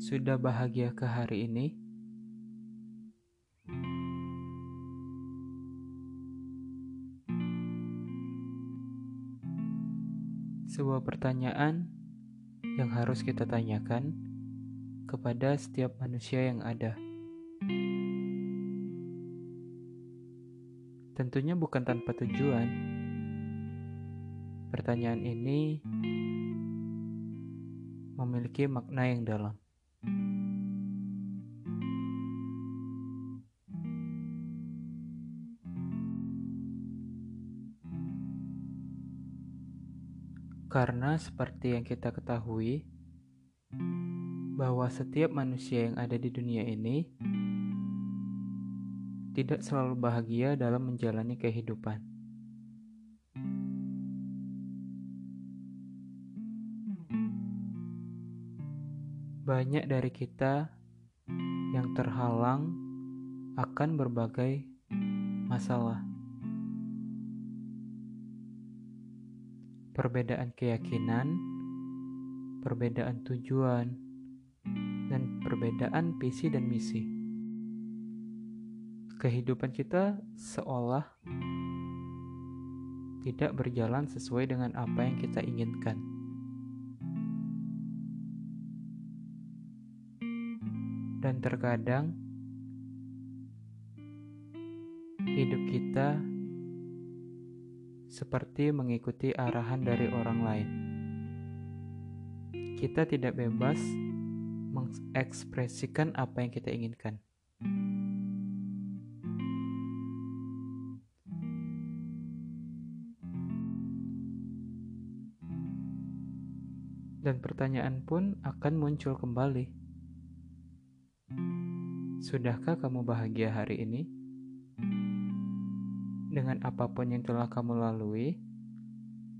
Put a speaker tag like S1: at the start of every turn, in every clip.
S1: Sudah bahagia ke hari ini? Sebuah pertanyaan yang harus kita tanyakan kepada setiap manusia yang ada. Tentunya bukan tanpa tujuan. Pertanyaan ini memiliki makna yang dalam. Karena seperti yang kita ketahui, bahwa setiap manusia yang ada di dunia ini tidak selalu bahagia dalam menjalani kehidupan. Banyak dari kita yang terhalang akan berbagai masalah. Perbedaan keyakinan, perbedaan tujuan, dan perbedaan visi dan misi. Kehidupan kita seolah tidak berjalan sesuai dengan apa yang kita inginkan. Dan terkadang hidup kita seperti mengikuti arahan dari orang lain. Kita tidak bebas mengekspresikan apa yang kita inginkan. Dan pertanyaan pun akan muncul kembali Sudahkah kamu bahagia hari ini? Dengan apa pun yang telah kamu lalui,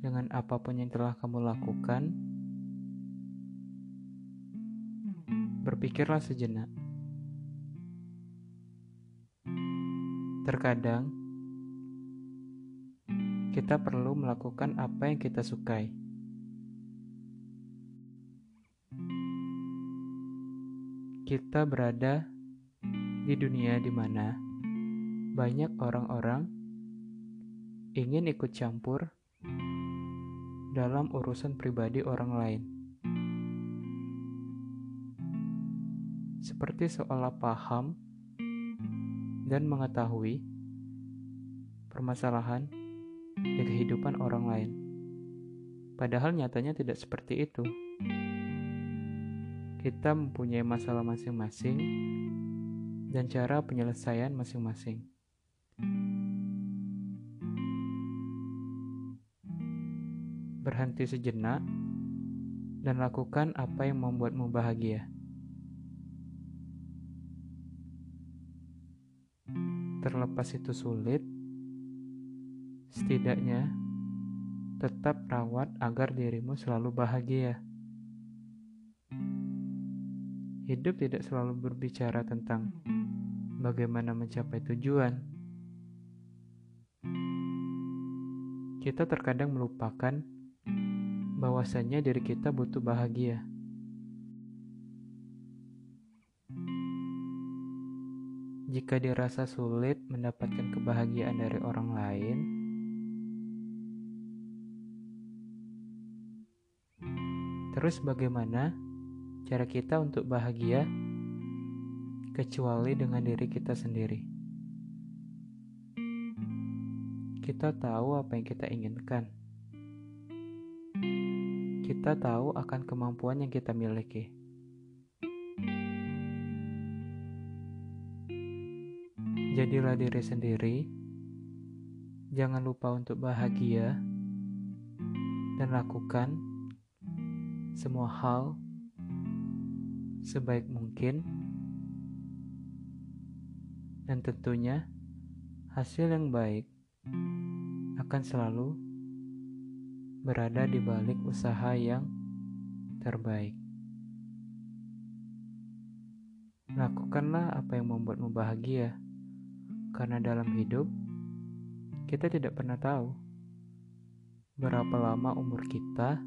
S1: dengan apa pun yang telah kamu lakukan, berpikirlah sejenak. Terkadang kita perlu melakukan apa yang kita sukai. kita berada di dunia di mana banyak orang-orang ingin ikut campur dalam urusan pribadi orang lain. Seperti seolah paham dan mengetahui permasalahan di kehidupan orang lain. Padahal nyatanya tidak seperti itu kita mempunyai masalah masing-masing dan cara penyelesaian masing-masing. Berhenti sejenak dan lakukan apa yang membuatmu bahagia. Terlepas itu sulit, setidaknya tetap rawat agar dirimu selalu bahagia. Hidup tidak selalu berbicara tentang bagaimana mencapai tujuan. Kita terkadang melupakan bahwasannya diri kita butuh bahagia. Jika dirasa sulit mendapatkan kebahagiaan dari orang lain, terus bagaimana? Cara kita untuk bahagia kecuali dengan diri kita sendiri. Kita tahu apa yang kita inginkan. Kita tahu akan kemampuan yang kita miliki. Jadilah diri sendiri. Jangan lupa untuk bahagia dan lakukan semua hal sebaik mungkin, dan tentunya hasil yang baik akan selalu berada di balik usaha yang terbaik. Lakukanlah apa yang membuatmu bahagia, karena dalam hidup kita tidak pernah tahu berapa lama umur kita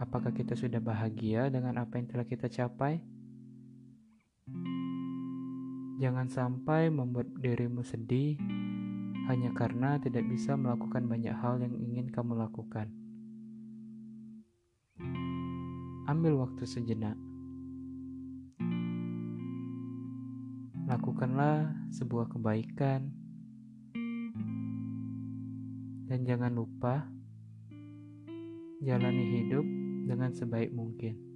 S1: Apakah kita sudah bahagia dengan apa yang telah kita capai? Jangan sampai membuat dirimu sedih hanya karena tidak bisa melakukan banyak hal yang ingin kamu lakukan. Ambil waktu sejenak. Lakukanlah sebuah kebaikan, dan jangan lupa jalani hidup dengan sebaik mungkin.